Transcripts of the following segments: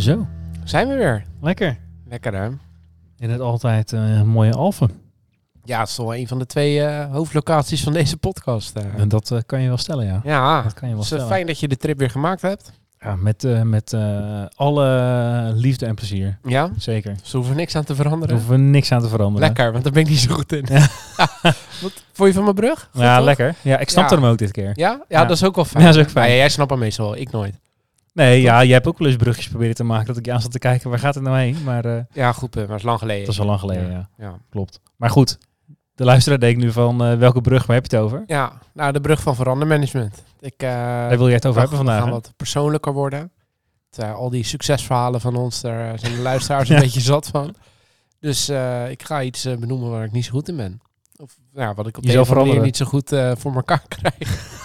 Zo, Zijn we weer? lekker. Lekker hè? In het altijd eh, mooie Alphen. Ja, het is wel een van de twee eh, hoofdlocaties van deze podcast. eh. En dat kan je wel stellen, ja. Ja, Dat kan je wel het is stellen. fijn dat je de trip weer gemaakt hebt. Ja, met met, met alle liefde en plezier. Ja, Zeker. dus hoeven we niks aan te veranderen. hoeven we niks aan te veranderen. Lekker, want daar ben ik niet zo goed in. Ja. Wat vond je van mijn brug? Goed, Ja, toch? lekker. Ja, ik snapte Ja. hem ook dit keer. Ja? ja? Ja. dat is ook wel fijn. Ja, dat is ook fijn. Ja, jij snapt hem meestal wel, ik nooit. Nee, ja, jij hebt ook wel eens brugjes proberen te maken dat ik je aan zat te kijken. Waar gaat het nou heen? Maar eh, Ja, goed, eh, maar het is lang geleden. dat is al lang geleden, ja. Ja. Klopt. Maar goed, de luisteraar denkt nu van eh, welke brug, waar heb je het over? Ja, nou de brug van verandermanagement. Ik, Daar wil jij het over dacht, hebben vandaag, We hè? gaan wat persoonlijker worden. Het, al die succesverhalen van ons, daar zijn de luisteraars Ja. een beetje zat van. Dus ik ga iets benoemen waar ik niet zo goed in ben. Of ja, wat ik op de Jezelf een of andere veranderen. manier niet zo goed voor elkaar krijg.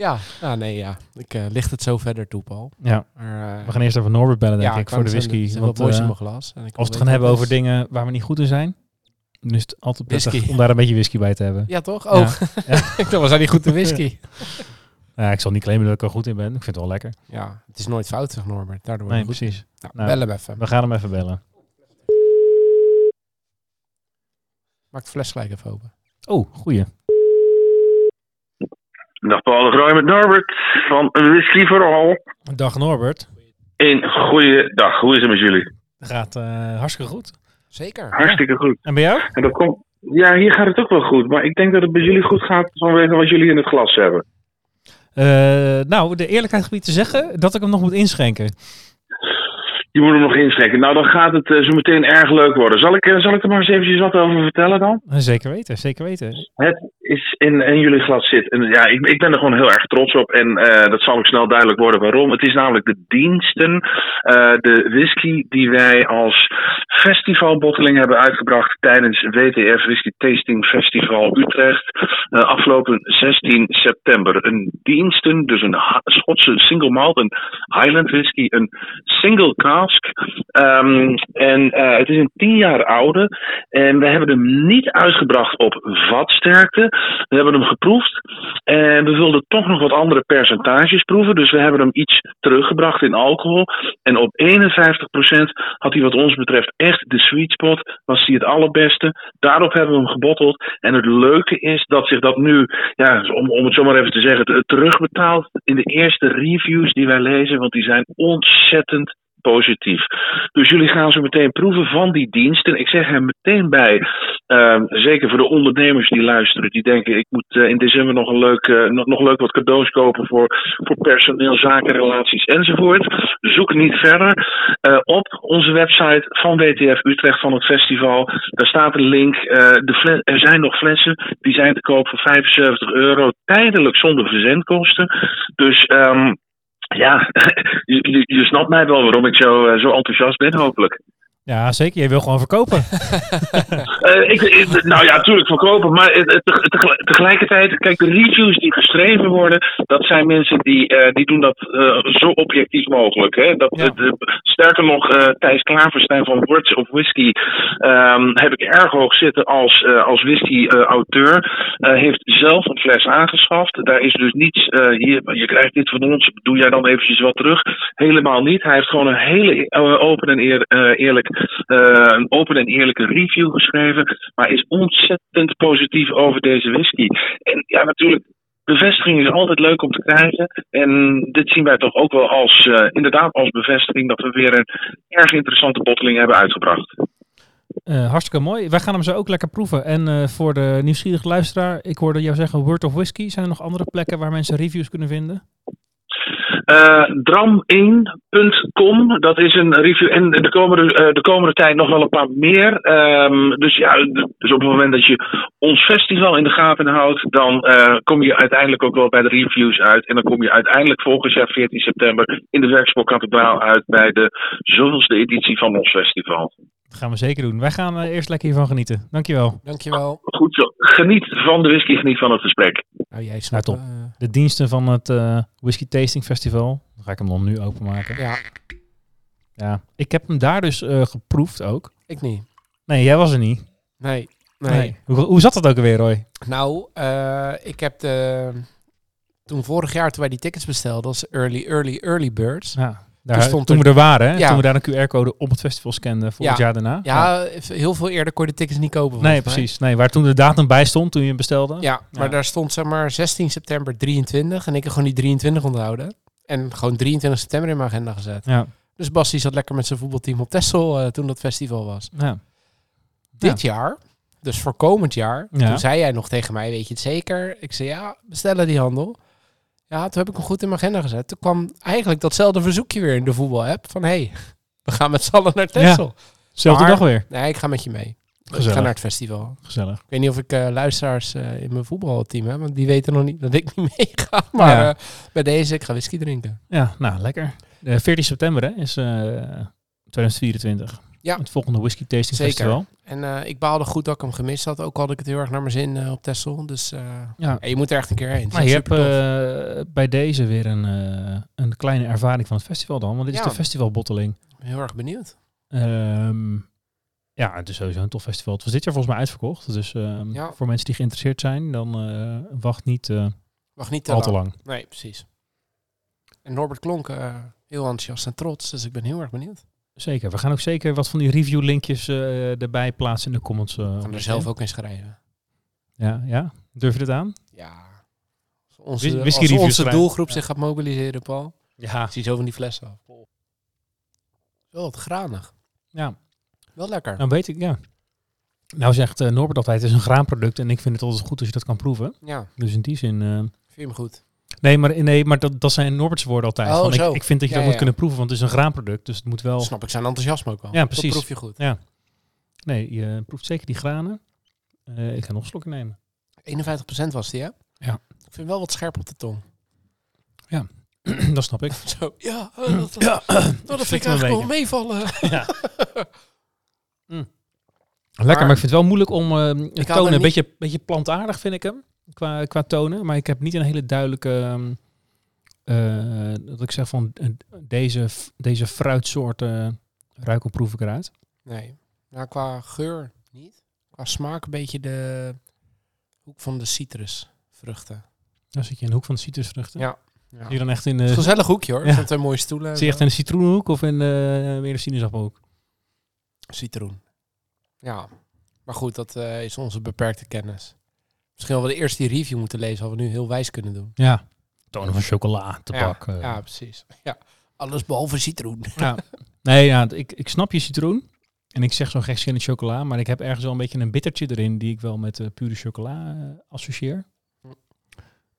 Ja, nou nee, ja. Ik eh, licht het zo verder toe, Paul. Ja, Maar, eh, we gaan eerst even Norbert bellen, denk ik, ik voor de whisky. er Want, wat eh, in mijn glas. En ik als we het gaan hebben over dingen waar we niet goed in zijn, dan is het altijd prettig Whisky. om daar een beetje whisky bij te hebben. Ja, toch? Oh, ik dacht, we zijn niet goed in whisky. Ja, ik zal niet claimen dat ik er goed in ben. Ik vind het wel lekker. ja, het is nooit fout, zeg Norbert. Daardoor Nee, precies. Nou, Nou. bel hem even. We gaan hem even bellen. Maak de fles gelijk even open. Oh, goeie. Dag Paul de Grooi met Norbert van Whisky voor All. Dag Norbert. Een goede dag. Hoe is het met jullie? Gaat eh, hartstikke goed. Zeker. Hartstikke goed. En bij jou? En dat komt... Ja, hier gaat het ook wel goed. Maar ik denk dat het bij jullie goed gaat vanwege wat jullie in het glas hebben. Eh, nou, de eerlijkheid gebied te zeggen dat ik hem nog moet inschenken. Je moet hem nog inschenken. Nou, dan gaat het eh, zo meteen erg leuk worden. Zal ik, zal ik er maar eens eventjes wat over vertellen dan? Zeker weten, zeker weten. Het is in, in jullie glas zit. En ja, ik, ik ben er gewoon heel erg trots op. En eh, dat zal ook snel duidelijk worden waarom. Het is namelijk de diensten, eh, de whisky die wij als festivalbotteling hebben uitgebracht tijdens WTF Whisky Tasting Festival Utrecht. eh, afgelopen 16 september. Een diensten, dus een Schotse single malt, een Highland whisky, een single cask. Ehm, en het is een 10 jaar oude. En we hebben hem niet uitgebracht op vatsterkte. We hebben hem geproefd. En we wilden toch nog wat andere percentages proeven. Dus we hebben hem iets teruggebracht in alcohol. En op 51% had hij wat ons betreft echt de sweet spot. Was hij het allerbeste. Daarop hebben we hem gebotteld. En het leuke is dat zich dat nu, ja, om, om het zo maar even te zeggen, terugbetaalt in de eerste reviews die wij lezen. Want die zijn ontzettend positief. Dus jullie gaan zo meteen proeven van die diensten. Ik zeg er meteen bij, ehm, zeker voor de ondernemers die luisteren, die denken ik moet eh, in december nog een leuk, eh, nog, nog leuk wat cadeaus kopen voor, voor personeel, zakenrelaties enzovoort. Zoek niet verder. Eh, op onze website van WTF Utrecht van het festival, daar staat een link. Er zijn nog flessen, die zijn te koop voor 75 euro, tijdelijk zonder verzendkosten. Dus ehm, ja, je, je, snapt mij wel waarom ik zo, eh, zo enthousiast ben, hopelijk. Ja, zeker. Je wil gewoon verkopen. Eh, ik, ik- nou ja, natuurlijk verkopen, maar tegelijkertijd, kijk, de reviews die geschreven worden, dat zijn mensen die, eh, die doen dat eh, zo objectief mogelijk. Hè? Dat, Ja. de- sterker nog, Thijs Klaverstein van Words of Whisky ehm, heb ik erg hoog zitten als, als whisky-auteur. heeft zelf een fles aangeschaft. Daar is dus niets, hier, je krijgt dit van ons, doe jij dan eventjes wat terug? Helemaal niet. Hij heeft gewoon een hele open en eer- eerlijk een open en eerlijke review geschreven. Maar is ontzettend positief over deze whisky. En ja, natuurlijk. Bevestiging is altijd leuk om te krijgen. En dit zien wij toch ook wel als, eh, inderdaad als bevestiging dat we weer een erg interessante botteling hebben uitgebracht. Eh, hartstikke mooi. Wij gaan hem zo ook lekker proeven. En eh, voor de nieuwsgierige luisteraar, ik hoorde jou zeggen Word of Whisky. Zijn er nog andere plekken waar mensen reviews kunnen vinden? Eh, Dram1.com, dat is een review. En de komende, eh, de komende tijd nog wel een paar meer. Ehm, dus ja, dus op het moment dat je ons festival in de gaten houdt, dan eh, kom je uiteindelijk ook wel bij de reviews uit. En dan kom je uiteindelijk volgend jaar 14 september in de Werkspoorkathedraal uit bij de zoveelste editie van ons festival. Dat gaan we zeker doen. Wij gaan eh, eerst lekker hiervan genieten. Dankjewel. Dankjewel. Goed zo. Geniet van de whisky, geniet van het gesprek. Nou, jij snapt top. eh, De diensten van het eh, Whisky Tasting Festival. Dan ga ik hem dan nu openmaken. ja, Ja. Ik heb hem daar dus eh, geproefd ook. ik niet. Nee, jij was er niet. Nee. Nee. Hoe, hoe zat dat ook alweer, Roy? Nou, eh, ik heb de... Toen vorig jaar, toen wij die tickets bestelden, als early, early, early birds. Ja, daar, Toen stond toen er- we er waren, hè? Ja. toen we daar een QR-code op het festival scanden voor Ja. het jaar daarna. Ja, heel veel eerder kon je de tickets niet kopen. Nee, precies. Nee, waar toen de datum bij stond toen je hem bestelde. Ja, maar daar stond zeg maar 16 september 23 en ik heb gewoon die 23 onthouden. En gewoon 23 september in mijn agenda gezet. Ja. Dus Basti zat lekker met zijn voetbalteam op Texel eh, toen dat festival was. ja. Dit jaar, dus voor komend jaar, Ja. toen zei jij nog tegen mij, weet je het zeker? Ik zei ja, bestellen die handel. Ja, toen heb ik hem goed in mijn agenda gezet. Toen kwam eigenlijk datzelfde verzoekje weer in de voetbalapp van hey, we gaan met z'n allen naar Texel. Zelfde dag weer. Nee, ik ga met je mee. Ik Gezellig. ga naar het festival. Gezellig. Ik weet niet of ik eh, luisteraars eh, in mijn voetbalteam heb, want die weten nog niet dat ik niet meega. Maar Ja. eh, bij deze, ik ga whisky drinken. Ja, nou, lekker. De 14 september hè, is eh 2024. Ja. Het volgende Whisky Tasting Zeker. Festival. En eh, ik baalde goed dat ik hem gemist had. Ook had ik het heel erg naar mijn zin eh, op Texel. Dus eh, Ja. je moet er echt een keer heen. Maar je echt hebt bij deze weer een, een kleine ervaring van het festival dan. Want dit is de festivalbotteling. heel erg benieuwd. Ehm, ja, het is sowieso een tof festival. Het was dit jaar volgens mij uitverkocht. Dus ehm, Ja. voor mensen die geïnteresseerd zijn, dan wacht niet Wacht niet te al lang. te lang. Nee, precies. En Norbert Klonk, heel enthousiast en trots. Dus ik ben heel erg benieuwd. Zeker. We gaan ook zeker wat van die review linkjes eh, erbij plaatsen in de comments. kan onder er zelf ook in schrijven. Ja, ja. Durf je dit aan? Ja. Als onze, Whisky als onze schrijven. doelgroep Ja. zich gaat mobiliseren, Paul. Ja. Zie zo van die flessen af. Wel wat granig. Ja, Wel lekker. nou weet ik, ja. Nou zegt eh, Norbert altijd, het is een graanproduct en ik vind het altijd goed als je dat kan proeven. Ja, Dus in die zin... vind je hem goed. Nee, maar, nee, maar dat, dat zijn Norbert's woorden altijd. Oh, Van, ik, ik vind dat je Ja, dat moet ja. kunnen proeven, want het is een graanproduct. Dus het moet wel... Snap ik zijn enthousiasme ook wel. Ja, precies. Dat proef je goed. Nee, je proeft zeker die granen. Eh, ik ga nog slokje nemen. 51% was die, hè? Ja. Ik vind wel wat scherp op de tong. dat snap ik. Zo, ja, eh, dat, Ja, nou, dat vind ik eigenlijk wel meevallen. Lekker, maar ik vind het wel moeilijk om eh had tonen. Een beetje, beetje plantaardig vind ik hem. Qua, qua tonen. Maar ik heb niet een hele duidelijke... eh, dat ik zeg van eh, deze, deze fruitsoorten ruik of proef ik eruit. Nee. Nou, qua geur niet. Qua smaak een beetje de hoek van de citrusvruchten. Dan zit je in de hoek van de citrusvruchten. Ja. Zie je dan echt in Het is de, een gezellig hoekje hoor. Ja. Zijn twee mooie stoelen. en zie je echt in de citroenhoek of in de, meer de sinaasappelhoek? Citroen. Ja. Maar goed, dat eh, is onze beperkte kennis. Misschien we de eerst die review moeten lezen, hadden we nu heel wijs kunnen doen. Ja. Tonen van chocola, tabak. ja, eh. ja, precies. Ja. Alles behalve citroen. Ja. Nee, ja, ik, ik snap je citroen. En ik zeg zo gek in chocola, maar ik heb ergens wel een beetje een bittertje erin die ik wel met eh, pure chocola eh, associeer.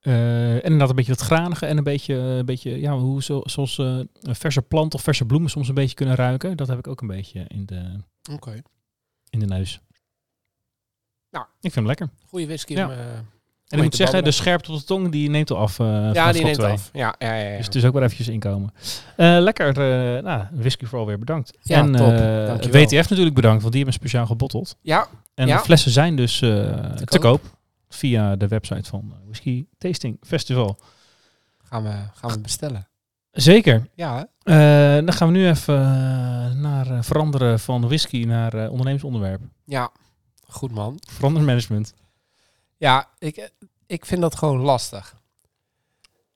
Eh, en inderdaad een beetje dat granige en een beetje, een beetje ja, hoe zo, zoals eh, een verse plant of verse bloemen soms een beetje kunnen ruiken. Dat heb ik ook een beetje in de, Oké. in de neus. Nou. Ik vind hem lekker. Goeie whisky Ja. om, eh, En ik moet te zeggen, de scherpte op de tong die neemt al af. eh, Ja, die neemt twee. af. Ja, ja, ja. ja. Dus het is ook wel eventjes inkomen. Eh, lekker, eh nou, whisky vooral weer bedankt. Ja, en top. Dankjewel. WTF natuurlijk bedankt, want die hebben speciaal gebotteld. ja, En Ja. de flessen zijn dus eh, te, koop. koop. via de website van Whisky Tasting Festival. gaan we, gaan we bestellen. Zeker. Ja, hè? Eh, dan gaan we nu even naar veranderen van whisky naar eh, ondernemersonderwerp. ja. Goed man. Verandermanagement. Ja, ik, ik vind dat gewoon lastig.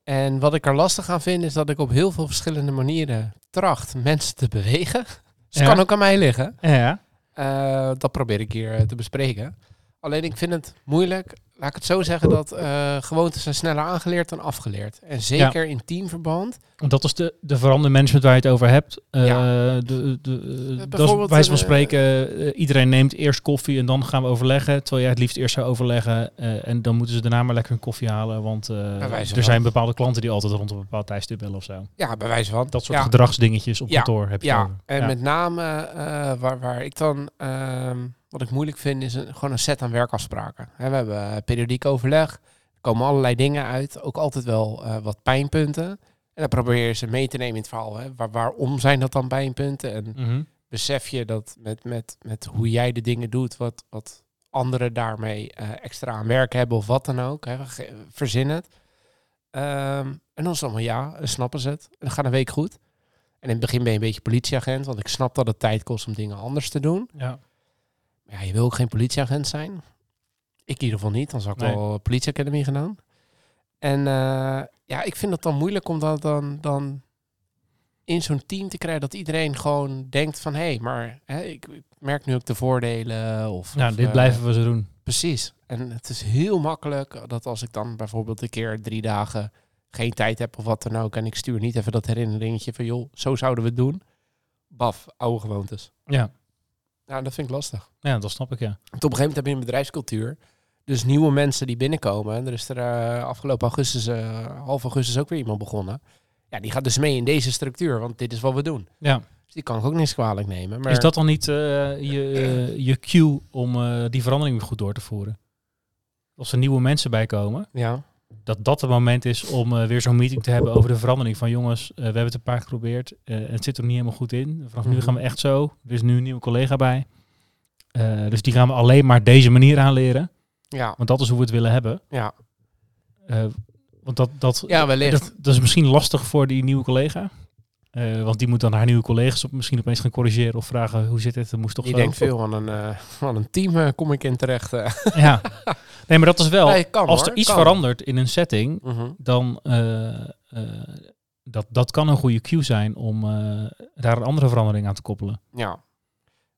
En wat ik er lastig aan vind, is dat ik op heel veel verschillende manieren tracht mensen te bewegen. Dus het Ja. kan ook aan mij liggen. Ja, Eh, dat probeer ik hier eh, te bespreken. Alleen ik vind het moeilijk laat ik het zo zeggen dat eh, gewoontes zijn sneller aangeleerd dan afgeleerd. En zeker in teamverband. Dat is de, de verandermanagement waar je het over hebt. Eh, Ja. de, de, dat is wijze van spreken, eh, iedereen neemt eerst koffie en dan gaan we overleggen. Terwijl jij het liefst eerst zou overleggen. eh, en dan moeten ze daarna maar lekker een koffie halen. Want eh, er van. zijn bepaalde klanten die altijd rond een bepaald tijdstip bellen of zo. Ja, bij wijze van. Dat soort ja. gedragsdingetjes op kantoor heb je Ja, over. en met name eh, waar, waar ik dan, ehm, wat ik moeilijk vind, is een, gewoon een set aan werkafspraken. We hebben eh, periodiek overleg, er komen allerlei dingen uit, ook altijd wel eh, wat pijnpunten. En dan probeer je ze mee te nemen in het verhaal. Hè. Waar, waarom zijn dat dan pijnpunten? En Mhm. besef je dat met, met, met hoe jij de dingen doet, wat, wat anderen daarmee eh, extra aan werk hebben of wat dan ook. Hè. Verzin het. Ehm, en dan is het allemaal ja, snappen ze het. En dan gaat een week goed. En in het begin ben je een beetje politieagent, want ik snap dat het tijd kost om dingen anders te doen. ja. Maar ja, je wil ook geen politieagent zijn. Ik in ieder geval niet, dan zou ik Nee. wel politieacademie gedaan. En eh, ja, ik vind het dan moeilijk om dat dan, dan in zo'n team te krijgen dat iedereen gewoon denkt van hé, hey, maar hè, ik, ik merk nu ook de voordelen. Of, Nou, of, dit eh, blijven we zo doen. Precies. En het is heel makkelijk dat als ik dan bijvoorbeeld een keer drie dagen geen tijd heb of wat dan ook. En ik stuur niet even dat herinneringetje van joh, zo zouden we het doen. Baf, oude gewoontes. Ja. Nou, dat vind ik lastig. ja, dat snap ik, ja. Want op een gegeven moment heb je een bedrijfscultuur. Dus nieuwe mensen die binnenkomen. En er is er eh, afgelopen augustus, eh, half augustus ook weer iemand begonnen. Ja, die gaat dus mee in deze structuur, want dit is wat we doen. ja. Dus die kan ik ook niks kwalijk nemen. Maar Is dat dan niet eh, je, je cue om die verandering weer goed door te voeren? Als er nieuwe mensen bij komen, Ja, dat dat het moment is om eh, weer zo'n meeting te hebben over de verandering. Van jongens, eh, we hebben het een paar keer geprobeerd. en het zit er niet helemaal goed in. Vanaf nu Mhm. gaan we echt zo. Er is nu een nieuwe collega bij. Dus die gaan we alleen maar deze manier aanleren. ja, Want dat is hoe we het willen hebben. ja. Want dat, dat, ja wellicht. dat, dat is misschien lastig voor die nieuwe collega. Eh, want die moet dan haar nieuwe collega's op, misschien opeens gaan corrigeren of vragen hoe zit het? Dat moest toch Die zo? denkt veel aan een, eh, aan een team eh, kom ik in terecht. Ja. Nee, maar dat is wel. Nee, kan, als hoor, er iets kan. verandert in een setting, Mhm. dan dat, dat kan een goede cue zijn om daar een andere verandering aan te koppelen. Ja,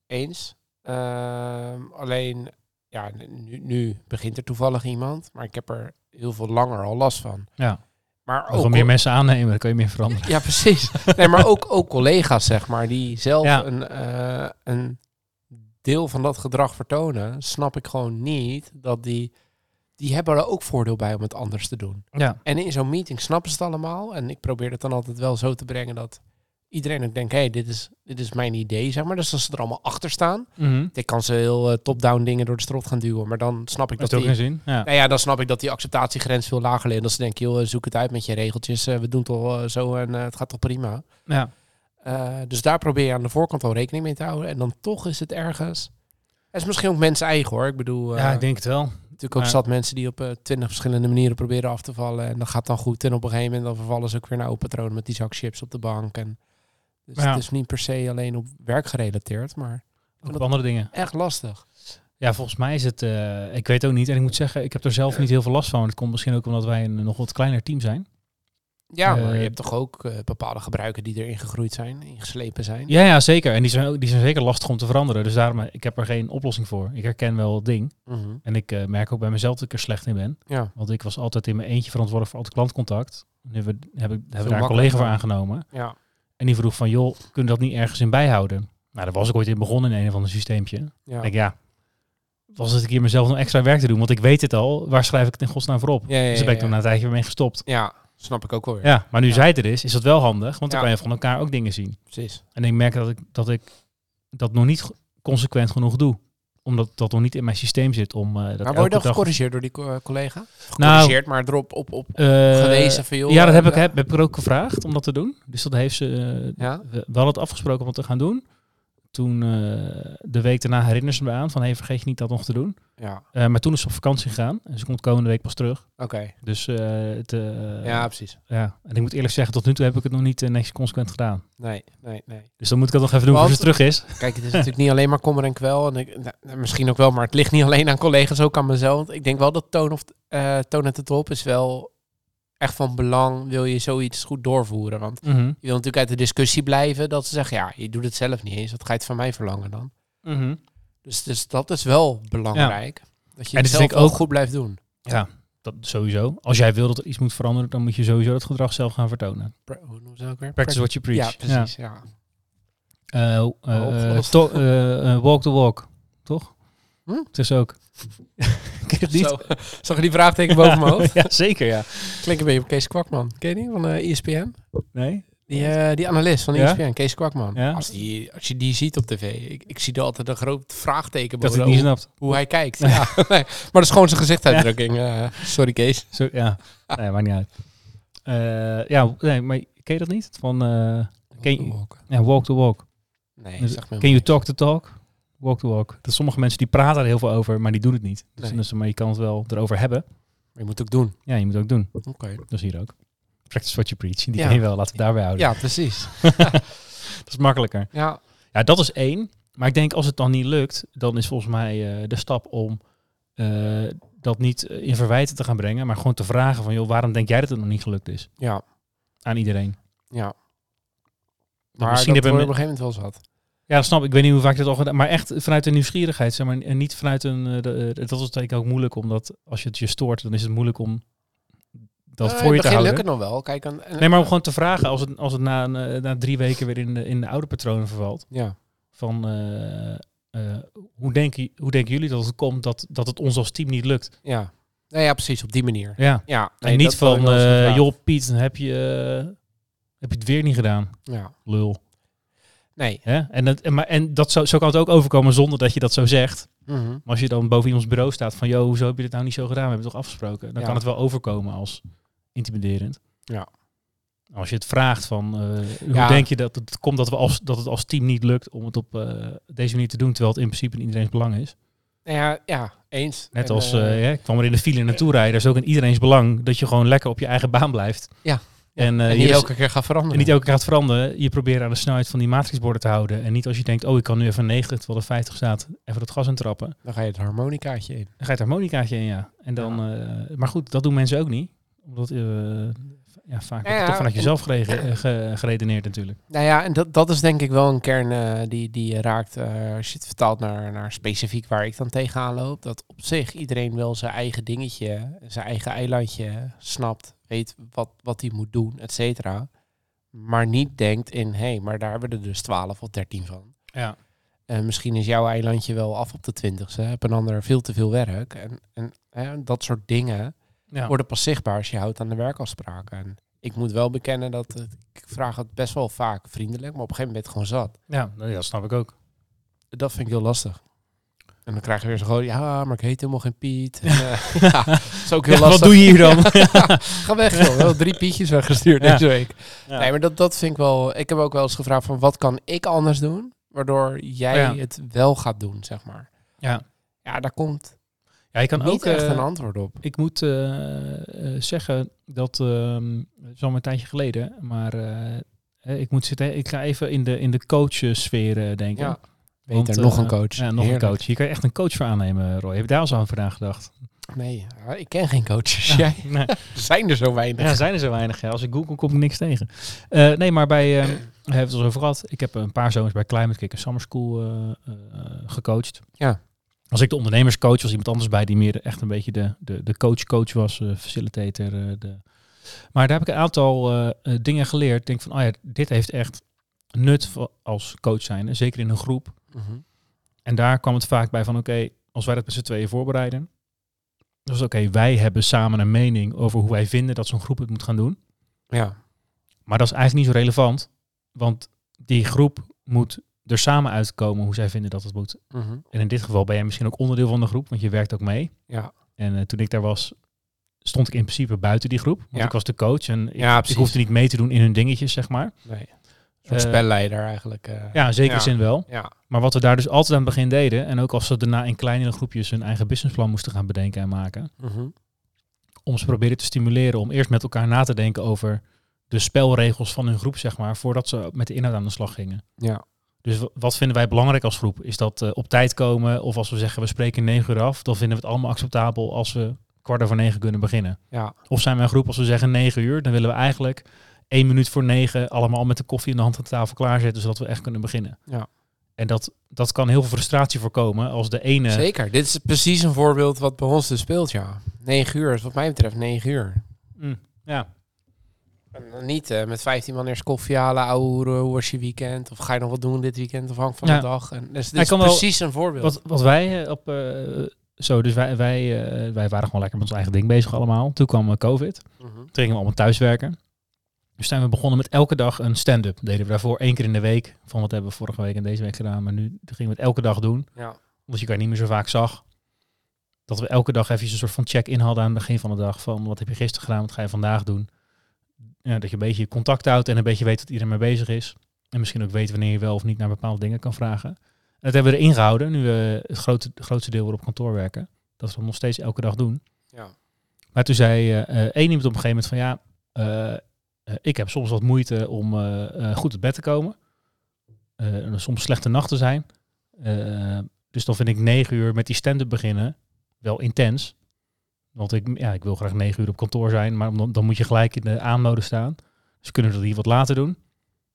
eens. Uh, alleen, ja, nu, nu, begint er toevallig iemand, maar ik heb er heel veel langer al last van. Ja. Maar ook meer mensen aannemen, dan kan je meer veranderen. Ja, precies. nee, maar ook, ook collega's, zeg maar, die zelf Ja. een, uh, een deel van dat gedrag vertonen, snap ik gewoon niet dat die die hebben er ook voordeel bij om het anders te doen. Ja. En in zo'n meeting snappen ze het allemaal. En ik probeer het dan altijd wel zo te brengen dat iedereen ook denkt, hé, hey, dit, is, dit is mijn idee, zeg maar. Dus als ze er allemaal achter staan. Mm -hmm. Ik kan ze heel uh, top-down dingen door de strot gaan duwen. Maar dan snap ik dat, dat die... zin. Ja. Nou ja, dan snap ik dat die acceptatiegrens veel lager ligt. Dat ze denken, joh, zoek het uit met je regeltjes. Uh, we doen al uh, zo en het gaat toch prima. Ja. Dus daar probeer je aan de voorkant al rekening mee te houden. En dan toch is het ergens... Het is misschien ook mensen eigen hoor. Ik bedoel... ja, ik denk het wel natuurlijk ook zat mensen die op twintig verschillende manieren proberen af te vallen. En dat gaat dan goed. En op een gegeven moment dan vervallen ze ook weer naar oude patronen met die zak chips op de bank. En dus ja. het is niet per se alleen op werk gerelateerd, maar ook op andere dingen. Echt lastig. Ja, volgens mij is het. Uh, ik weet ook niet. En ik moet zeggen, ik heb er zelf niet heel veel last van. Het komt misschien ook omdat wij een nog wat kleiner team zijn. Ja, maar uh, je hebt toch ook uh, bepaalde gebruiken die erin gegroeid zijn, ingeslepen zijn. Ja, ja zeker. En die zijn, ook, die zijn zeker lastig om te veranderen. Dus daarom, ik heb er geen oplossing voor. Ik herken wel het ding. -hmm. En ik merk ook bij mezelf dat ik er slecht in ben. Ja. Want ik was altijd in mijn eentje verantwoordelijk voor al het klantcontact. Nu hebben, we, hebben, hebben we daar een collega voor aangenomen. Ja. En die vroeg van, joh, kunnen we dat niet ergens in bijhouden? Nou, daar was ik ooit in begonnen in een of ander systeempje. Ja. Ik, ja, was het ik hier mezelf nog extra werk te doen? Want ik weet het al. Waar schrijf ik het in godsnaam voor op? Ja, ja, dus daar ben ik toen na een tijdje weer mee gestopt. Ja, snap ik ook wel weer. Ja, maar nu zij het er is, is dat wel handig. Want dan kan je van elkaar ook dingen zien. Precies. En ik merk dat ik dat, ik dat nog niet consequent genoeg doe. Omdat dat nog niet in mijn systeem zit. Om, uh, dat maar word je dan gecorrigeerd door die co collega? Nou, Gecorrigeerd, maar erop op, op uh, gewezen van joh. Ja, dat heb ik, heb, heb ik er ook gevraagd om dat te doen. Dus dat heeft ze uh, ja? wel het afgesproken om het te gaan doen. Toen uh, de week daarna herinnerde ze me aan van hey, vergeet je niet dat nog te doen. Ja. Uh, maar toen is ze op vakantie gegaan en ze komt komende week pas terug. Oké. Okay. Dus uh, het, ja, precies. Ja, en ik moet eerlijk zeggen, tot nu toe heb ik het nog niet netjes consequent gedaan. Nee, nee, nee. Dus dan moet ik dat nog even doen Want, voor ze terug is. Kijk, het is natuurlijk niet alleen maar kommer en kwel. En ik, nou, misschien ook wel, maar het ligt niet alleen aan collega's, ook aan mezelf. Ik denk wel dat toon, of, toon at de top is wel echt van belang. Wil je zoiets goed doorvoeren? Want mm -hmm. je wil natuurlijk uit de discussie blijven dat ze zeggen, ja, je doet het zelf niet eens. Wat ga je het van mij verlangen dan? Mm -hmm. dus, dus dat is wel belangrijk. Ja. Dat je het zelf ook goed blijft doen. Ja, dat sowieso. Als jij wil dat er iets moet veranderen, dan moet je sowieso het gedrag zelf gaan vertonen. Pra- hoe noemen ze dat ook weer? Practice what you preach. Ja, precies. Ja. Eh, eh, to- eh, eh, walk the walk, toch? Hm? Het is ook. Ken je het niet? Zo, zag je die vraagteken boven mijn hoofd? ja, zeker ja. Klinkt een beetje op Kees Kwakman. Ken je die van eh ESPN? Nee? Die, eh, die analist van Ja? ESPN, Kees Kwakman. Ja? Als, die, als je die ziet op tv, ik, ik zie er altijd een groot vraagteken Dat ik boven niet hoe, snapt. hoe hij kijkt. Ja. nee, maar dat is gewoon zijn gezichtsuitdrukking. eh, sorry Kees. Zo, ja, nee, maakt niet uit. Eh, ja, nee, maar ken je dat niet? Van, eh, ken je, ja, walk the walk. Nee, Dus zeg maar. Ken you talk the talk? Walk the walk. Dat sommige mensen die praten er heel veel over, maar die doen het niet. Dus, Nee. dan is het- maar je kan het wel erover hebben. Maar je moet het ook doen. Ja, je moet het ook doen. Oké. Dat is hier ook. Practice what you preach. Die Ja. ken je wel. Laten we daarbij houden. Ja, precies. Dat is makkelijker. Ja, Ja, dat is één. Maar ik denk als het dan niet lukt, dan is volgens mij eh, de stap om eh, dat niet eh, in verwijten te gaan brengen, maar gewoon te vragen van, joh, waarom denk jij dat het nog niet gelukt is? ja, Aan iedereen. ja. Maar misschien dat hebben we... op een gegeven moment wel zat. Ja, dat snap ik. Ik weet niet hoe vaak dat al gedaan Maar echt vanuit een nieuwsgierigheid, zeg maar. En niet vanuit een... eh, de, eh, dat is denk ik ook moeilijk, omdat als je het je stoort, dan is het moeilijk om dat Nou, voor je te houden. lukt het nog wel. Kijk, aan, en- Nee, maar om gewoon te vragen, als het, als het na, een, eh, na drie weken weer in de, in de oude patronen vervalt, Ja, van eh, eh, hoe, denken, hoe denken jullie dat het komt dat, dat het ons als team niet lukt? ja. Nou ja, precies, op die manier. Ja. Ja, nee, en niet van, eh, gevraagd. joh Piet, dan heb je, eh, heb je het weer niet gedaan, Ja, lul. Nee. Hè? En, dat, en, maar, en dat zo, zo kan het ook overkomen zonder dat je dat zo zegt. Mhm. Maar als je dan boven iemands bureau staat van, joh, hoezo heb je dit nou niet zo gedaan? We hebben het toch afgesproken? Dan Ja. kan het wel overkomen als intimiderend. Ja. Als je het vraagt van, eh, hoe Ja. denk je dat het komt dat, we als, dat het als team niet lukt om het op eh, deze manier te doen, terwijl het in principe in iedereen's belang is? Nou ja, ja, eens. Net En, als, eh, eh, ja, ik kwam er in de file naartoe rijden, dat is ook in iedereen's belang dat je gewoon lekker op je eigen baan blijft. Ja. En, eh, en niet elke keer gaat veranderen. en niet elke keer gaat veranderen. Je probeert aan de snelheid van die matrixborden te houden. En niet als je denkt, oh, ik kan nu even 90 terwijl er 50 staat, even dat gas intrappen. Dan ga je het harmonicaatje in. Dan ga je het harmonicaatje in, ja. En dan, eh, maar goed, dat doen mensen ook niet. Omdat, eh, ja, vaak wordt Ja, het toch vanuit en- jezelf eh, ge- geredeneerd natuurlijk. Nou ja, en dat, dat is denk ik wel een kern eh, die, die je raakt eh, als je het vertaalt naar, naar specifiek waar ik dan tegenaan loop. Dat op zich iedereen wel zijn eigen dingetje, zijn eigen eilandje snapt, weet wat, wat hij moet doen, et cetera. Maar niet denkt in, hé, hey, maar daar hebben we er dus 12 of 13 van. Ja. En misschien is jouw eilandje wel af op de twintigste, heb een ander veel te veel werk. En, en hè, dat soort dingen Ja. worden pas zichtbaar als je houdt aan de werkafspraken. En ik moet wel bekennen dat het- ik vraag het best wel vaak vriendelijk, maar op een gegeven moment gewoon zat. Ja, nou dat snap ik ook. Dat vind ik heel lastig. En dan krijg je weer zo gewoon, ja, maar ik heet helemaal geen Piet. En, eh, ja, dat is ook heel Ja, wat lastig. doe je hier dan? Ga weg joh, wel drie Pietjes weggestuurd deze week. Nee, maar dat, dat vind ik wel, ik heb ook wel eens gevraagd van, wat kan ik anders doen? Waardoor jij het wel gaat doen, zeg maar. Ja. Ja, daar komt Ja, je kan niet ook... echt eh, een antwoord op. ik moet eh, eh, zeggen dat, ehm het al een tijdje geleden, maar ik moet zitten, ik ga even in de, in de coachsfeer denken. Ja. Want, Beter, nog een coach. Ja, nog Heerlijk. een coach. Hier kan je echt een coach voor aannemen, Roy. Heb je daar al zo over nagedacht? Nee, ja, ik ken geen coaches. Jij, Nee. er zijn er zo weinig. Ja, zijn er zo weinig. Ja. Als ik google, kom ik niks tegen. Eh, nee, maar bij, eh, we hebben het al over gehad. Ik heb een paar zomers bij Climate Kick en Summer School eh, eh, gecoacht. Ja. Als ik de ondernemerscoach was, iemand anders bij die meer echt een beetje de, de, de coach-coach was, eh, facilitator. eh, de. Maar daar heb ik een aantal eh, dingen geleerd. Ik denk van, oh ja, dit heeft echt nut als coach zijn. Zeker in een groep. Mhm. En daar kwam het vaak bij van, oké, als wij dat met z'n tweeën voorbereiden. Dus oké, wij hebben samen een mening over hoe wij vinden dat zo'n groep het moet gaan doen. Ja, Maar dat is eigenlijk niet zo relevant. Want die groep moet er samen uitkomen hoe zij vinden dat het moet. Mhm. En in dit geval ben jij misschien ook onderdeel van de groep, want je werkt ook mee. ja. En eh, toen ik daar was, stond ik in principe buiten die groep. Want Ja. ik was de coach en ik, Ja, ik hoefde niet mee te doen in hun dingetjes, zeg maar. nee. Een Eh, spelleider eigenlijk. eh. Ja, zeker Ja. zin wel. ja. Maar wat we daar dus altijd aan het begin deden, en ook als ze daarna in kleinere groepjes hun eigen businessplan moesten gaan bedenken en maken, Mhm. om ze proberen te stimuleren om eerst met elkaar na te denken over de spelregels van hun groep, zeg maar, voordat ze met de inhoud aan de slag gingen. ja. Dus wat vinden wij belangrijk als groep? Is dat eh, op tijd komen? Of als we zeggen we spreken negen uur af, dan vinden we het allemaal acceptabel als we kwart over negen kunnen beginnen. Ja. Of zijn wij een groep als we zeggen negen uur, dan willen we eigenlijk één minuut voor negen allemaal met de koffie in de hand aan de tafel klaarzetten, zodat we echt kunnen beginnen. Ja. En dat, dat kan heel veel frustratie voorkomen als de ene... Zeker. Dit is precies een voorbeeld wat bij ons dus speelt, ja. 9 uur is wat mij betreft 9 uur. Mm, ja, En niet eh, met 15 man eerst koffie halen, ouwe hoe was je weekend? Of ga je nog wat doen dit weekend? Of hangt van Ja. de dag? En, dus dit is precies een voorbeeld. Wat, wat wij eh, op... eh, zo, dus wij, wij, wij waren gewoon lekker met ons eigen ding bezig allemaal. Toen kwam COVID. Mhm. Toen gingen we allemaal thuiswerken. Dus zijn we begonnen met elke dag een stand-up. Deden we daarvoor één keer in de week. Van wat hebben we vorige week en deze week gedaan. Maar nu gingen we het elke dag doen. Ja. Omdat je elkaar niet meer zo vaak zag. Dat we elke dag even een soort van check-in hadden aan het begin van de dag. Van wat heb je gisteren gedaan, wat ga je vandaag doen. Ja, dat je een beetje contact houdt en een beetje weet wat iedereen mee bezig is. En misschien ook weet wanneer je wel of niet naar bepaalde dingen kan vragen. En dat hebben we erin gehouden. Nu we het grote, het grootste deel weer op kantoor werken. Dat we dat nog steeds elke dag doen. Ja. Maar toen zei eh, eh, één iemand op een gegeven moment van ja, eh, eh, ik heb soms wat moeite om eh, eh, goed uit bed te komen. Eh, en soms slechte nachten zijn. Eh, dus dan vind ik negen uur met die stand-up beginnen wel intens. Want ik, ja, ik wil graag negen uur op kantoor zijn, maar dan, dan moet je gelijk in de aanmode staan. Dus kunnen we dat hier wat later doen.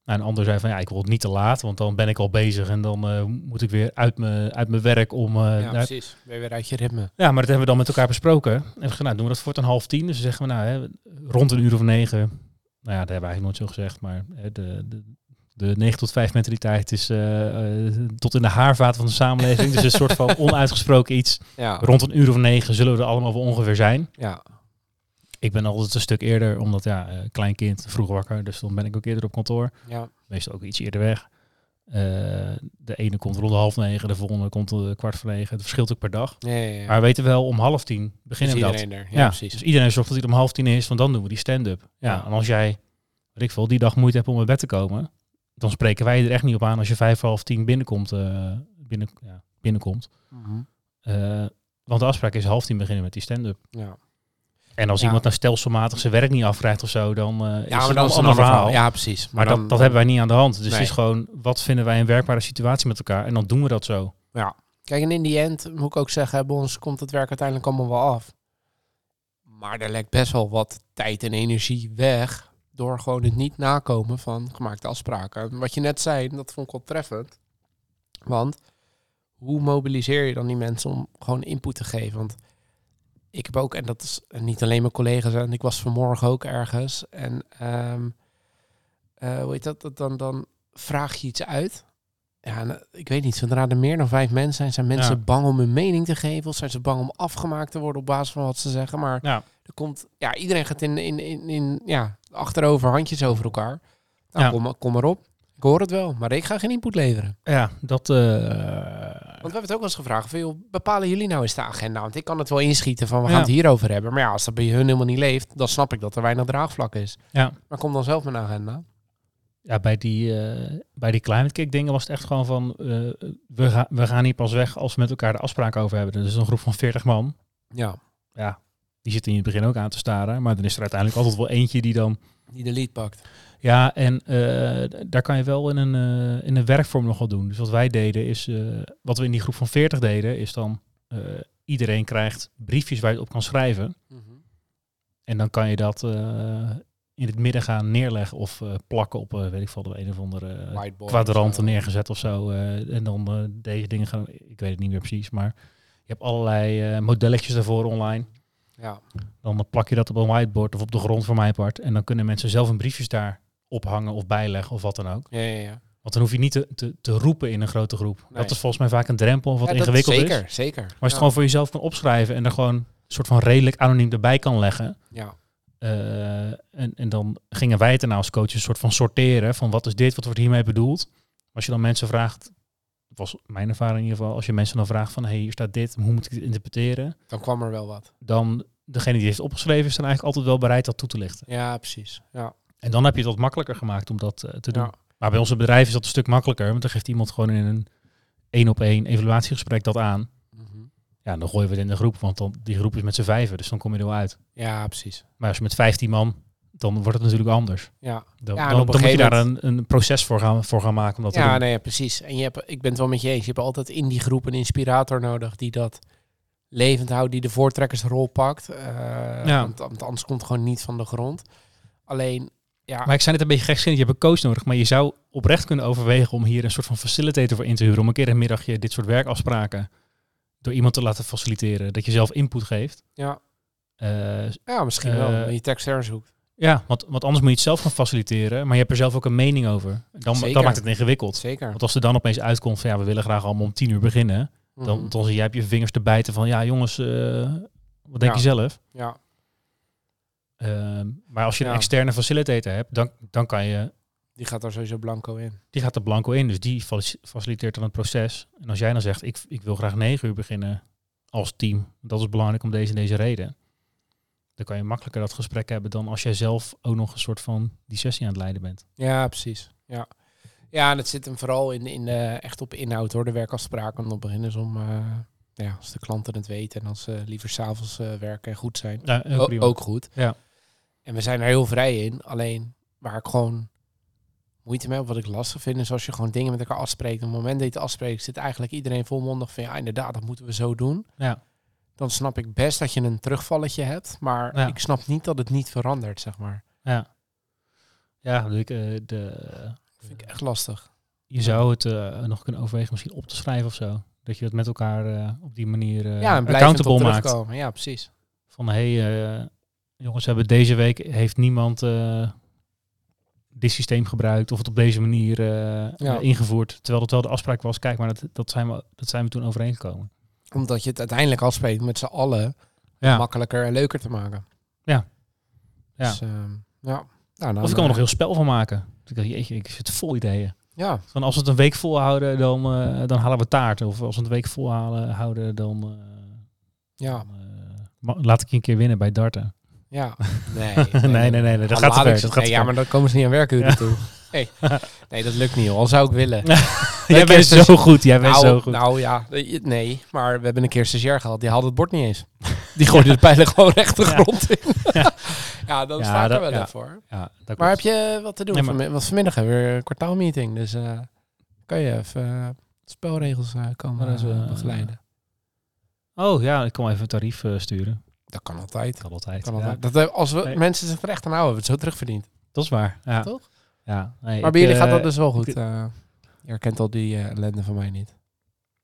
Nou, een ander zei van ja, ik wil het niet te laat, want dan ben ik al bezig en dan eh, moet ik weer uit mijn uit mijn werk om. eh, ja, precies. Ben weer uit je ritme. ja, maar dat hebben we dan met elkaar besproken. En we gezegd, nou, doen we dat voor een half tien. Dus dan zeggen we, nou, hè, rond een uur of negen. Nou ja, dat hebben we eigenlijk nooit zo gezegd. Maar hè, de, de, de 9 tot 5 mentaliteit is eh, tot in de haarvaat van de samenleving. dus een soort van onuitgesproken iets. Ja. Rond een uur of negen zullen we er allemaal wel ongeveer zijn. ja. Ik ben altijd een stuk eerder, omdat ja, eh, klein kind, vroeg wakker. Dus dan ben ik ook eerder op kantoor. Ja. Meestal ook iets eerder weg. De ene komt rond de half negen, de volgende komt eh, kwart voor negen. Het verschilt ook per dag. Ja, ja. Maar we weten wel, om half tien beginnen we dat. iedereen er. Ja, precies. Dus iedereen zorgt dat hij om half tien is, want dan doen we die stand-up. Ja, en als jij, weet ik veel, die dag moeite hebt om uit bed te komen, dan spreken wij er echt niet op aan als je vijf half tien binnenkomt. eh, binnen, ja, binnenkomt. Mhm. Eh, want de afspraak is half tien beginnen met die stand-up. Ja. En als Ja. iemand nou stelselmatig zijn werk niet afkrijgt of zo, dan eh, is Ja, maar een dan is het ander verhaal. Ja, precies. Maar dan- dat, dat hebben wij niet aan de hand. Dus Nee. het is gewoon, wat vinden wij een werkbare situatie met elkaar? En dan doen we dat zo. Kijk, en in die end moet ik ook zeggen, bij ons komt het werk uiteindelijk allemaal wel af. Maar er lekt best wel wat tijd en energie weg door gewoon het niet nakomen van gemaakte afspraken. En Wat je net zei, dat vond ik wel treffend. Want hoe mobiliseer je dan die mensen om gewoon input te geven? Want ik heb ook, en dat is niet alleen mijn collega's, en ik was vanmorgen ook ergens. En ehm, eh, hoe heet? Dat Dan, dan vraag je iets uit. Ja, eh, ik weet niet, zodra er meer dan vijf mensen zijn, zijn mensen Ja. bang om hun mening te geven. Of zijn ze bang om afgemaakt te worden op basis van wat ze zeggen. Maar Ja. er komt, ja, iedereen gaat in, in, in, in ja, achterover, handjes over elkaar. Nou, Ja. kom, kom maar op. Ik hoor het wel, maar ik ga geen input leveren. Ja, dat... eh, Want we hebben het ook wel eens gevraagd, van, joh, bepalen jullie nou eens de agenda? Want ik kan het wel inschieten van, we gaan het hierover hebben. Maar ja, als dat bij hun helemaal niet leeft, dan snap ik dat er weinig draagvlak is. ja. Maar kom dan zelf met een agenda. Ja, bij die, eh, bij die climate kick dingen was het echt gewoon van, eh, we, gaan we gaan hier pas weg als we met elkaar de afspraak over hebben. Dus een groep van 40 man, Ja, ja, die zitten in het begin ook aan te staren. Maar dan is er uiteindelijk altijd wel eentje die dan, die de lead pakt. ja, en eh, daar kan je wel in een, in een werkvorm nog wel doen. Dus wat wij deden is, wat we in die groep van 40 deden, is dan, iedereen krijgt briefjes waar je op kan schrijven. En dan kan je dat in het midden gaan neerleggen of eh, plakken op, eh, weet ik veel, de een of andere eh, kwadranten neergezet of zo. en dan deze dingen gaan, ik weet het niet meer precies, maar je hebt allerlei modelletjes daarvoor online. Ja, Dan plak je dat op een whiteboard of op de grond voor mijn part. En dan kunnen mensen zelf een briefjes daar ophangen of bijleggen of wat dan ook. ja, ja. ja. Want dan hoef je niet te, te, te roepen in een grote groep. Nee. Dat is volgens mij vaak een drempel of wat Ja, dat ingewikkeld zeker, is. Zeker, Maar als je het gewoon voor jezelf kan opschrijven en er gewoon een soort van redelijk anoniem erbij kan leggen. Ja, Eh, en, en dan gingen wij het daarna als coaches een soort van sorteren van wat is dit, wat wordt hiermee bedoeld. Als je dan mensen vraagt, was mijn ervaring in ieder geval, als je mensen dan vraagt van hey, hier staat dit, hoe moet ik dit interpreteren? dan kwam er wel wat. Dan degene die heeft opgeschreven is dan eigenlijk altijd wel bereid dat toe te lichten. Ja, precies. Ja, En dan heb je het wat makkelijker gemaakt om dat eh, te doen. ja. Maar bij onze bedrijf is dat een stuk makkelijker, want dan geeft iemand gewoon in een één op één evaluatiegesprek dat aan. Ja, dan gooien we het in de groep, want dan, die groep is met z'n vijven, dus dan kom je er wel uit. ja precies. Maar als je met 15 man, dan wordt het natuurlijk anders. Ja, Dan, Ja, dan, moet je daar een, een proces voor gaan, voor gaan maken om dat te ja doen. nee, precies. En je hebt, ik ben het wel met je eens. Je hebt altijd in die groep een inspirator nodig die dat levend houdt, die de voortrekkersrol pakt. Eh, Ja. want, want anders komt het gewoon niet van de grond. Alleen, ja, Maar ik zei net een beetje gekschend, je hebt een coach nodig. Maar je zou oprecht kunnen overwegen om hier een soort van facilitator voor in te huren. Om een keer een middagje dit soort werkafspraken door iemand te laten faciliteren. Dat je zelf input geeft. ja, Eh, ja, misschien Eh, wel. Dat je het extern zoekt. ja, want, want anders moet je het zelf gaan faciliteren. Maar je hebt er zelf ook een mening over. Dan, Zeker. dan maakt het ingewikkeld. Zeker. Want als er dan opeens uitkomt van ja, we willen graag allemaal om tien uur beginnen. Dan, Mhm. dan zie jij op je vingers te bijten van ja jongens, eh, wat denk Ja. je zelf? Ja, Ehm, maar als je een externe facilitator hebt, dan, dan kan je, die gaat er sowieso blanco in. die gaat er blanco in. Dus die faci- faciliteert dan het proces. En als jij dan zegt, ik, ik wil graag negen uur beginnen als team. Dat is belangrijk om deze en deze reden. Dan kan je makkelijker dat gesprek hebben dan als jij zelf ook nog een soort van die sessie aan het leiden bent. Ja, precies. Ja, ja en het zit hem vooral in, in eh, echt op inhoud hoor, de werkafspraken. Want dan beginnen ze om, eh, ja, als de klanten het weten en als ze liever s'avonds avonds werken en goed zijn. Ja, heel O- prima. ook goed. Ja. En we zijn er heel vrij in. Alleen waar ik gewoon moeite mee wat ik lastig vind, is als je gewoon dingen met elkaar afspreekt. Op het moment dat je het afspreekt, zit eigenlijk iedereen volmondig van ja, inderdaad, dat moeten we zo doen. Ja. Dan snap ik best dat je een terugvalletje hebt, maar Ja. ik snap niet dat het niet verandert, zeg maar. Ja, ja dus ik, eh, de, Dat vind ik echt lastig. je zou het eh, nog kunnen overwegen misschien op te schrijven of zo. Dat je het met elkaar eh, op die manier ja, en accountable maakt. Ja, precies. Van hé, hey, jongens, hebben deze week heeft niemand dit systeem gebruikt of het op deze manier eh, Ja. eh, ingevoerd. Terwijl het wel de afspraak was, kijk, maar dat, dat, zijn, we, dat zijn we toen overeengekomen. Omdat je het uiteindelijk afspreekt met z'n allen Ja. makkelijker en leuker te maken. Ja. Ja. Dus, ehm, ja. Nou, Of ik kan er eh, nog heel spel van maken. Ik dacht, jeetje, ik zit vol ideeën. Ja, Van als we het een week volhouden, dan, dan halen we taart. Of als we het een week volhouden, houden, dan, ja, dan, laat ik je een keer winnen bij darten. Ja. Nee, nee, nee, nee, nee, dat gaat te ver. Dat gaat nee, ja, maar dan komen ze niet aan werkuren Ja. toe. Nee. nee, dat lukt niet, joh. Al zou ik willen. Jij bent zo goed, jij bent nou, zo goed. nou ja, eh, nee. Maar we hebben een keer stagiair gehad. Die haalde het bord niet eens. Die gooide de pijlen gewoon recht de Ja. grond in. Ja. dan Ja, sta ik er wel ja. even voor. ja, dat Maar heb je wat te doen? Nee, Want vanmiddag hebben we weer een kwartaalmeeting. Dus eh, kan je even eh, spelregels eh, komen begeleiden. Oh ja, ik wel even een tarief sturen. Dat kan altijd. Kan altijd. Kan ja. altijd. Dat, eh, als we Nee. mensen zich er echt aan houden, hebben we het zo terugverdiend. Dat is waar. Ja. Toch? Ja. Nee, Maar bij jullie gaat eh, dat dus wel goed. ik- eh. je herkent al die eh, ellende van mij niet.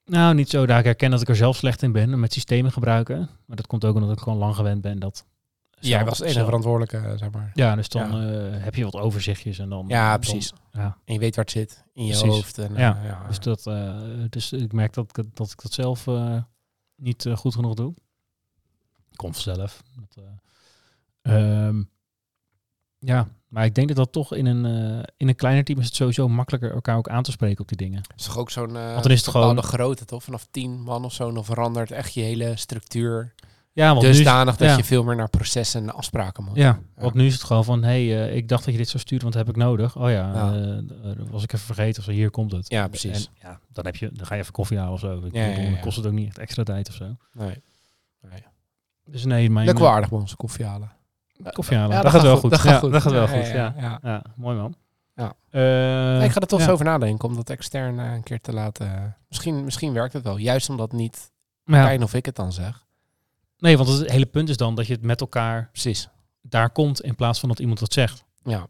Nou, niet zo ik herken dat ik er zelf slecht in ben met systemen gebruiken. Maar dat komt ook omdat ik gewoon lang gewend ben dat... Jij zelf- was de enige verantwoordelijke, eh, zeg maar. Ja, dus dan Ja. eh, heb je wat overzichtjes en dan... Ja, dan- precies. ja, En je weet waar het zit. In je Precies. hoofd. En, eh, Ja, ja. dus, dat, eh, dus ik merk dat ik, dat ik dat zelf eh, niet eh, goed genoeg doe. Komt vanzelf. Dat, eh, ehm, ja, maar ik denk dat dat toch in een, eh, in een kleiner team is het sowieso makkelijker elkaar ook aan te spreken op die dingen. is toch ook zo'n Want dan is het gewoon- grootte, toch? Vanaf tien man of zo, dan verandert echt je hele structuur. Ja, want nu is- Dusdanig dat ja. je veel meer naar processen en afspraken moet. Ja, want nu is het gewoon van, hé, hey, ik dacht dat je dit zou sturen, want dat heb ik nodig. Oh ja, Ja. was ik even vergeten. Of zo, hier komt het. Ja, precies. En, ja, dan, heb je, dan ga je even koffie halen of zo. Dan kost het ook niet echt extra tijd of zo. Nee. nee. Dus nee, mijn... Leuk wel aardig bij onze koffie halen. Koffie halen. Ja, dat, gaat wel goed. Dat ja, gaat goed. Dat gaat wel goed, ja, mooi man. Ja. Eh, ik ga er toch ja. zo over nadenken om dat extern eh, een keer te laten. Misschien, misschien werkt het wel. Juist omdat niet ja, of ik het dan zeg. nee, want het hele punt is dan dat je het met elkaar Precies. daar komt in plaats van dat iemand dat zegt. Ja.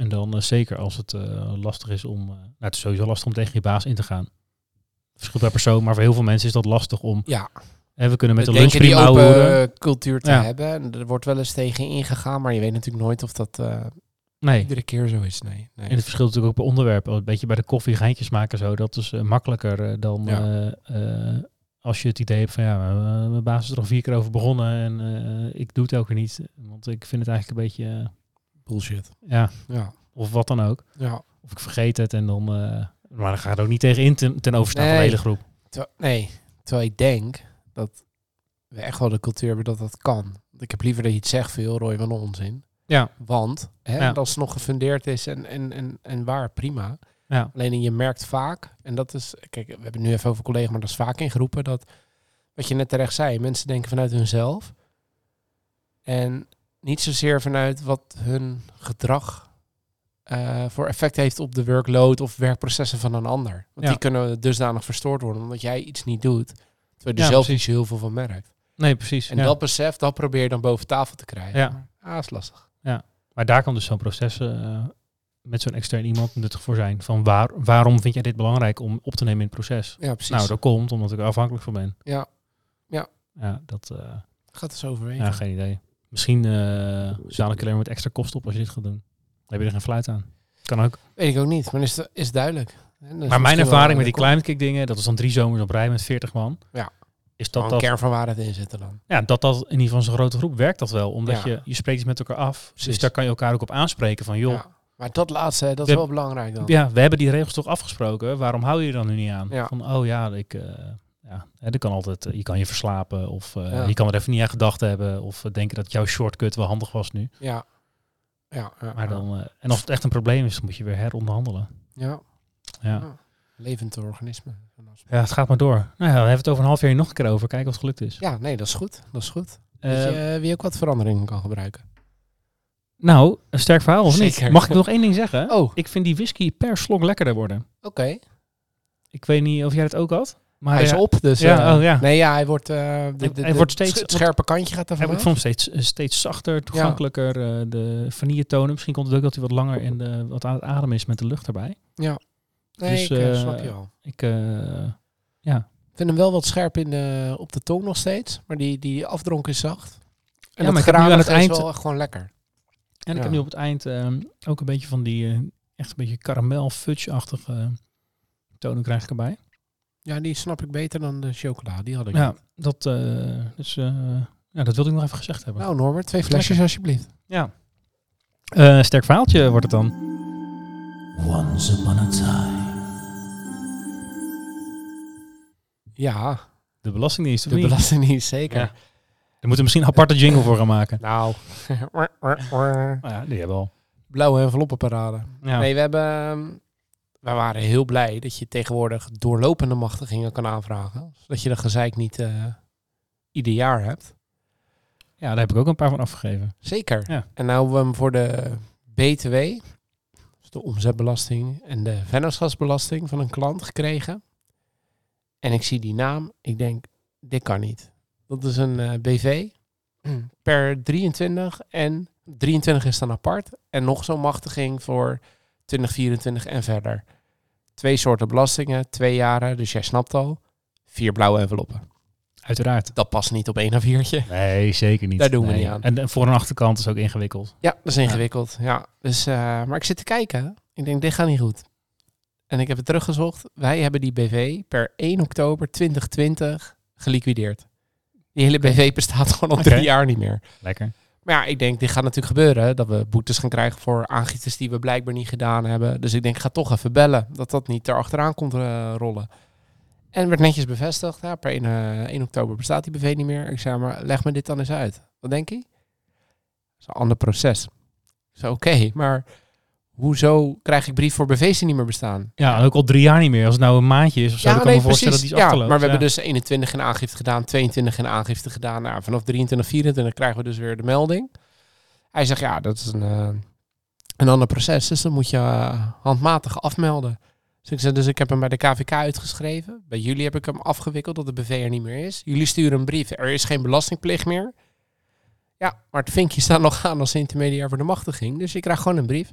En dan eh, zeker als het eh, lastig is om... eh, nou, het is sowieso lastig om tegen je baas in te gaan. Verschilt per persoon, maar voor heel veel mensen is dat lastig om... Ja. Hè, we kunnen met we de lunch die open eh, cultuur te Ja. hebben. En er wordt wel eens tegen ingegaan, maar je weet natuurlijk nooit of dat eh, Nee. iedere keer zo is. Nee. nee. En het verschilt natuurlijk ook per onderwerp. Een beetje bij de koffie geintjes maken zo. Dat is eh, makkelijker dan Ja. als je het idee hebt van ja, mijn baas is er al vier keer over begonnen en ik doe het elke keer niet. Want ik vind het eigenlijk een beetje, Bullshit. ja, Ja. of wat dan ook. ja. Of ik vergeet het en dan, maar dan gaat het ook niet tegen in ten, ten overstaan van de hele groep. Nee, terwijl ik denk dat we echt wel de cultuur hebben dat dat kan. Ik heb liever dat je het zegt veel, Roy, van onzin. Ja. Want hè, Ja. als het nog gefundeerd is en, en, en, en waar, prima. Ja, Alleen je merkt vaak, en dat is, kijk, we hebben nu even over collega, maar dat is vaak ingeroepen, dat wat je net terecht zei, mensen denken vanuit hunzelf. En niet zozeer vanuit wat hun gedrag eh, voor effect heeft op de workload of werkprocessen van een ander. Want Ja. die kunnen dusdanig verstoord worden omdat jij iets niet doet, terwijl je Ja, er zelf precies. niet zo heel veel van merkt. nee precies. En ja. dat besef, dat probeer je dan boven tafel te krijgen. Ja. Maar, ah, is lastig. Maar Maar daar kan dus zo'n proces eh, met zo'n extern iemand nuttig voor zijn. Van waar, waarom vind jij dit belangrijk om op te nemen in het proces? Ja, precies. Nou, dat komt omdat ik er afhankelijk van ben. Ja. Ja. Ja, dat... eh, gaat eens overwegen. ja, geen idee. Misschien uh, zaal ik alleen met extra kosten op als je dit gaat doen. Dan heb je er geen fluit aan. Kan ook. Weet ik ook niet, maar is, is het duidelijk. Is maar mijn ervaring met die een- climate kick dingen, dat was dan drie zomers op rij met 40 man. Ja. Is dat een dat, kern van waarheid in zitten dan. ja, dat dat in ieder geval zo'n grote groep werkt dat wel. Omdat Ja. je, je spreekt met elkaar af. Dus daar kan je elkaar ook op aanspreken van joh, Ja. Maar dat laatste, dat We- is wel belangrijk dan. Ja, we hebben die regels toch afgesproken. Waarom hou je je dan nu niet aan? Ja. Van, oh ja, ik, eh ja, dat kan altijd, eh, je kan je verslapen of Ja. je kan er even niet aan gedacht hebben of denken dat jouw shortcut wel handig was nu. Ja. Ja, Maar dan, en als het echt een probleem is, dan moet je weer heronderhandelen. ja. Ja. Ja. levend organisme. ja, het gaat maar door. Nou ja, we hebben het over een half jaar hier nog een keer over. Kijken of het gelukt is. Ja, nee, dat is goed. Dat is goed. Eh, Weet je eh, wie ook wat veranderingen kan gebruiken? nou, een sterk verhaal of niet? Mag ik nog één ding zeggen? Oh, Ik vind die whisky per slok lekkerder worden. oké. Ik weet niet of jij het ook had. Maar Hij is ja, op, dus... Ja, eh, oh, ja. Nee, ja, hij wordt... eh, de, Hij- de- hij de- wordt steeds- Het scherpe kantje gaat er Ja, ik vond hem steeds, steeds zachter, toegankelijker. eh, de vanille tonen. Misschien komt het ook dat hij wat langer in de, wat aan het ademen is met de lucht erbij. Nee, dus, ik eh, eh, snap je wel. Ik, eh, ja. Ik vind hem wel wat scherp in de, op de tong nog steeds. Maar die, die afdronk is zacht. En maar dat ik heb nu aan het eind- wel echt gewoon lekker. En ik Ja. heb nu op het eind ehm, ook een beetje van die eh, echt een beetje karamel fudge-achtige tonen krijg ik erbij. Ja, die snap ik beter dan de chocola. Die had ik Ja, dat, eh, dus, eh, ja, dat wilde ik nog even gezegd hebben. Nou Norbert, twee flesjes alsjeblieft. Ja. Eh, sterk verhaaltje wordt het dan. Once upon a time. Ja, De Belastingdienst, of de niet? belastingdienst zeker. Ja. Daar moeten we misschien een aparte jingle voor gaan maken. Nou, Nou ja, die hebben we al. blauwe enveloppenparade. Ja. Nee, we hebben... ehm, we waren heel blij dat je tegenwoordig doorlopende machtigingen kan aanvragen. Zodat je de gezeik niet eh, ieder jaar hebt. ja, daar heb ik ook een paar van afgegeven. Zeker. Ja. En nou hebben we hem voor de BTW, dus de omzetbelasting en de vennootschapsbelasting van een klant gekregen. En ik zie die naam, ik denk, dit kan niet. Dat is een eh, BV per 23 en 23 is dan apart. En nog zo'n machtiging voor 2024 en verder. Twee soorten belastingen, twee jaren, dus jij snapt al. Vier blauwe enveloppen. Uiteraard. Dat past niet op één a viertje. Nee, zeker niet. Daar doen we niet aan. En, en voor een achterkant is ook ingewikkeld. Ja, dat is ingewikkeld. Ja. Dus, eh, maar ik zit te kijken. Ik denk, dit gaat niet goed. En ik heb het teruggezocht. Wij hebben die BV per 1 oktober 2020 geliquideerd. Die hele BV bestaat gewoon al drie jaar niet meer. Lekker. Maar ja, ik denk, dit gaat natuurlijk gebeuren. Dat we boetes gaan krijgen voor aangiftes die we blijkbaar niet gedaan hebben. Dus ik denk, ik ga toch even bellen. Dat dat niet erachteraan komt eh, rollen. En werd netjes bevestigd. Ja, per 1, eh, 1 oktober bestaat die BV niet meer. Ik zei, maar leg me dit dan eens uit. Wat denk je? Dat is een ander proces. Ik zei, oké, maar hoezo krijg ik brief voor BV's die niet meer bestaan? Ja, ook al drie jaar niet meer. Als het nou een maandje is of zo, dan kan ik me voorstellen dat die is ja, maar we Ja. hebben dus 21 in aangifte gedaan, 22 in aangifte gedaan. Nou, vanaf 23, 24 krijgen we dus weer de melding. Hij zegt, ja, dat is een, eh, een ander proces, dus dan moet je eh, handmatig afmelden. Dus ik, zei, dus ik heb hem bij de KVK uitgeschreven. Bij jullie heb ik hem afgewikkeld dat de BV er niet meer is. Jullie sturen een brief, er is geen belastingplicht meer. Ja, maar het vinkje staat nog aan als intermediair voor de machtiging. Dus je krijgt gewoon een brief.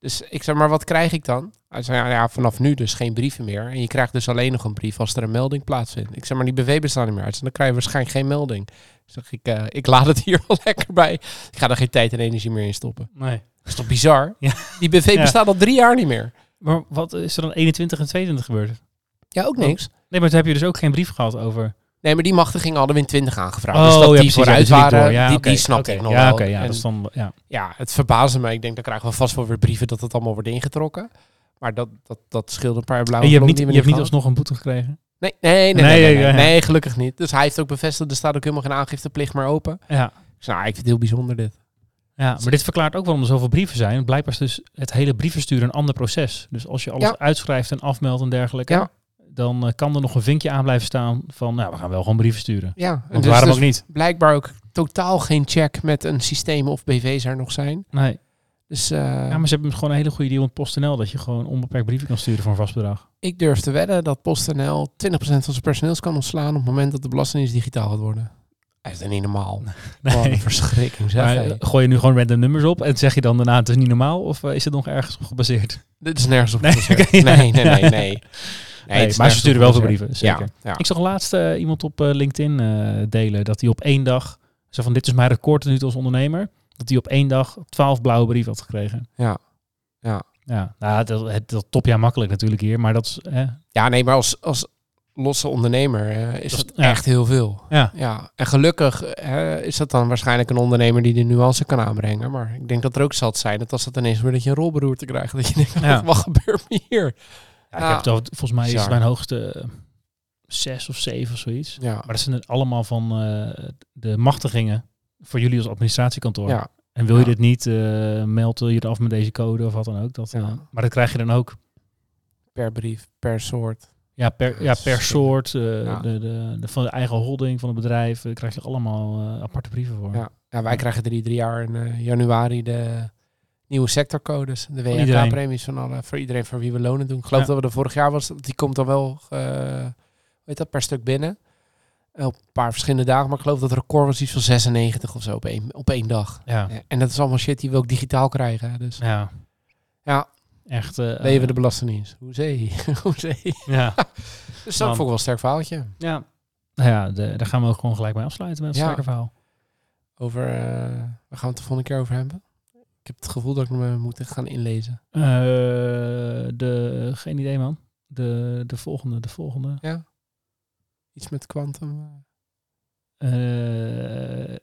Dus ik zei, maar wat krijg ik dan? Hij zei, ja, ja, vanaf nu dus geen brieven meer. En je krijgt dus alleen nog een brief als er een melding plaatsvindt. Ik zei, maar die BV bestaat niet meer uit. Dus dan krijg je waarschijnlijk geen melding. Ik zeg, ik, eh, ik laat het hier wel lekker bij. Ik ga er geen tijd en energie meer in stoppen. Nee. Dat is toch bizar? Ja. Die BV Ja. bestaat al drie jaar niet meer. Maar wat is er dan 21 en 22 gebeurd? Ja, ook niks. Nee, maar toen heb je dus ook geen brief gehad over... Nee, maar die machtiging hadden we in 20 aangevraagd. Oh, dus dat ja, die precies, ja, vooruit dus niet waren, door. Ja, die, die snapte ik nog ja, wel. ja, En dan... Ja. ja, het verbaasde me. Ik denk, dan krijgen we vast wel weer brieven dat het allemaal wordt ingetrokken. Maar dat, dat, dat scheelde een paar blauwe En je hebt niet, je hebt niet alsnog een boete gekregen? Nee, nee, nee, nee, Nee, gelukkig niet. Dus hij heeft ook bevestigd, er staat ook helemaal geen aangifteplicht meer open. Ja. Zei, nou, ik vind het heel bijzonder dit. Ja, maar dit verklaart ook waarom er zoveel brieven zijn. Blijkbaar is dus het hele brievensturen een ander proces. Dus als je alles Ja. uitschrijft en afmeldt en dergelijke, Ja. Dan eh, kan er nog een vinkje aan blijven staan van, nou, we gaan wel gewoon brieven sturen. Ja, Want dus, waarom dus ook niet? blijkbaar ook totaal geen check met een systeem of BV's er nog zijn. Nee. Dus eh, Ja, maar ze hebben gewoon een hele goede deal met PostNL, dat je gewoon onbeperkt brieven kan sturen voor een vast bedrag. ik durf te wedden dat PostNL 20% van zijn personeels kan ontslaan op het moment dat de belastingdienst digitaal gaat worden. Hij is er niet normaal. Nee. Wat een verschrikking zeg. Maar, eh, gooi je nu gewoon random nummers op en zeg je dan daarna het is niet normaal? Of is het nog ergens op gebaseerd? Dit is nergens op Nee, gebaseerd. ja. nee, nee, nee, nee. nee. Maar ze sturen wel veel brieven, zeker. Ja, ja. Ik zag laatst eh, iemand op eh, LinkedIn eh, delen dat hij op één dag, zo van dit is mijn record nu als ondernemer, dat hij op één dag 12 blauwe brieven had gekregen. Ja. Ja. Ja, nou, dat, het, dat top ja makkelijk natuurlijk hier, maar dat is, eh, Ja, nee, maar als, als losse ondernemer is Dat dat is- ja. echt heel veel. ja, Ja, en gelukkig is dat dan waarschijnlijk een ondernemer die de nuance kan aanbrengen. Maar ik denk dat er ook zat zijn dat als dat ineens weer dat je een rolberoerte krijgt, dat je denkt, Ja. wat gebeurt me hier? Ja, ik Ja. heb het al- volgens mij is het mijn hoogste eh, zes of zeven of zoiets. Ja, Maar dat zijn allemaal van eh, de machtigingen voor jullie als administratiekantoor. ja, En wil je dit niet, eh meld je het af met deze code of wat dan ook. Dat, Ja. eh, maar dat krijg je dan ook per brief, per soort. ja, per, ja, per soort. eh, Ja. de, de, de, van de eigen holding van het bedrijf krijg je allemaal eh, aparte brieven voor. Ja. ja, wij krijgen drie, drie jaar in eh, januari de nieuwe sectorcodes. De. WHK-premies van alle, voor iedereen voor wie we lonen doen. Ik geloof Ja. dat we er vorig jaar was, die komt dan wel, eh hoe heet dat, per stuk binnen. Eh, Op een paar verschillende dagen, maar ik geloof dat het record was iets van 96 of zo op één, op één dag. Ja, Ja, En dat is allemaal shit die we ook digitaal krijgen. Dus ja. Ja. Echt. eh, leven de Belastingdienst. Hoezee. Hoezee. Ja. Dus dat vond ik wel een sterk verhaaltje. ja. Nou ja, de, daar gaan we ook gewoon gelijk mee afsluiten met het Ja. sterke verhaal. Over, eh, waar gaan we het de volgende keer over hebben? Ik heb het gevoel dat ik me moet gaan inlezen. Eh, de, geen idee man. De, de volgende, de volgende. Ja. Iets met quantum. Eh,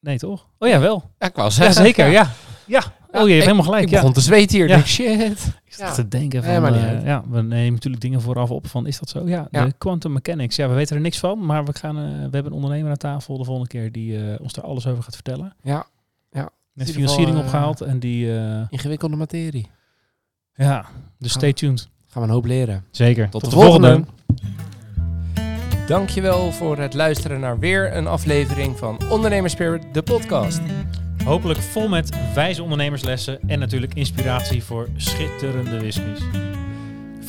nee toch? Oh ja, wel. Ja, ik wou Ja, zeker. Ja. Ja. Oh, je hebt ik- helemaal gelijk. Ik ja. begon te zweten hier. Ja. Ik denk, shit. Ik zat Ja. te denken van, Nee, maar niet eh, uit. ja, we nemen natuurlijk dingen vooraf op van, is dat zo? Ja, Ja. de quantum mechanics. Ja, we weten er niks van, maar we, gaan, eh, we hebben een ondernemer aan tafel de volgende keer die eh, ons daar alles over gaat vertellen. Ja. Met geval, financiering eh, opgehaald en die, eh, Ingewikkelde materie. ja, dus stay tuned. Gaan we een hoop leren. Zeker. Tot, de, volgende. Dankjewel voor het luisteren naar weer een aflevering van Ondernemerspirit, de podcast. Hopelijk vol met wijze ondernemerslessen en natuurlijk inspiratie voor schitterende whiskies.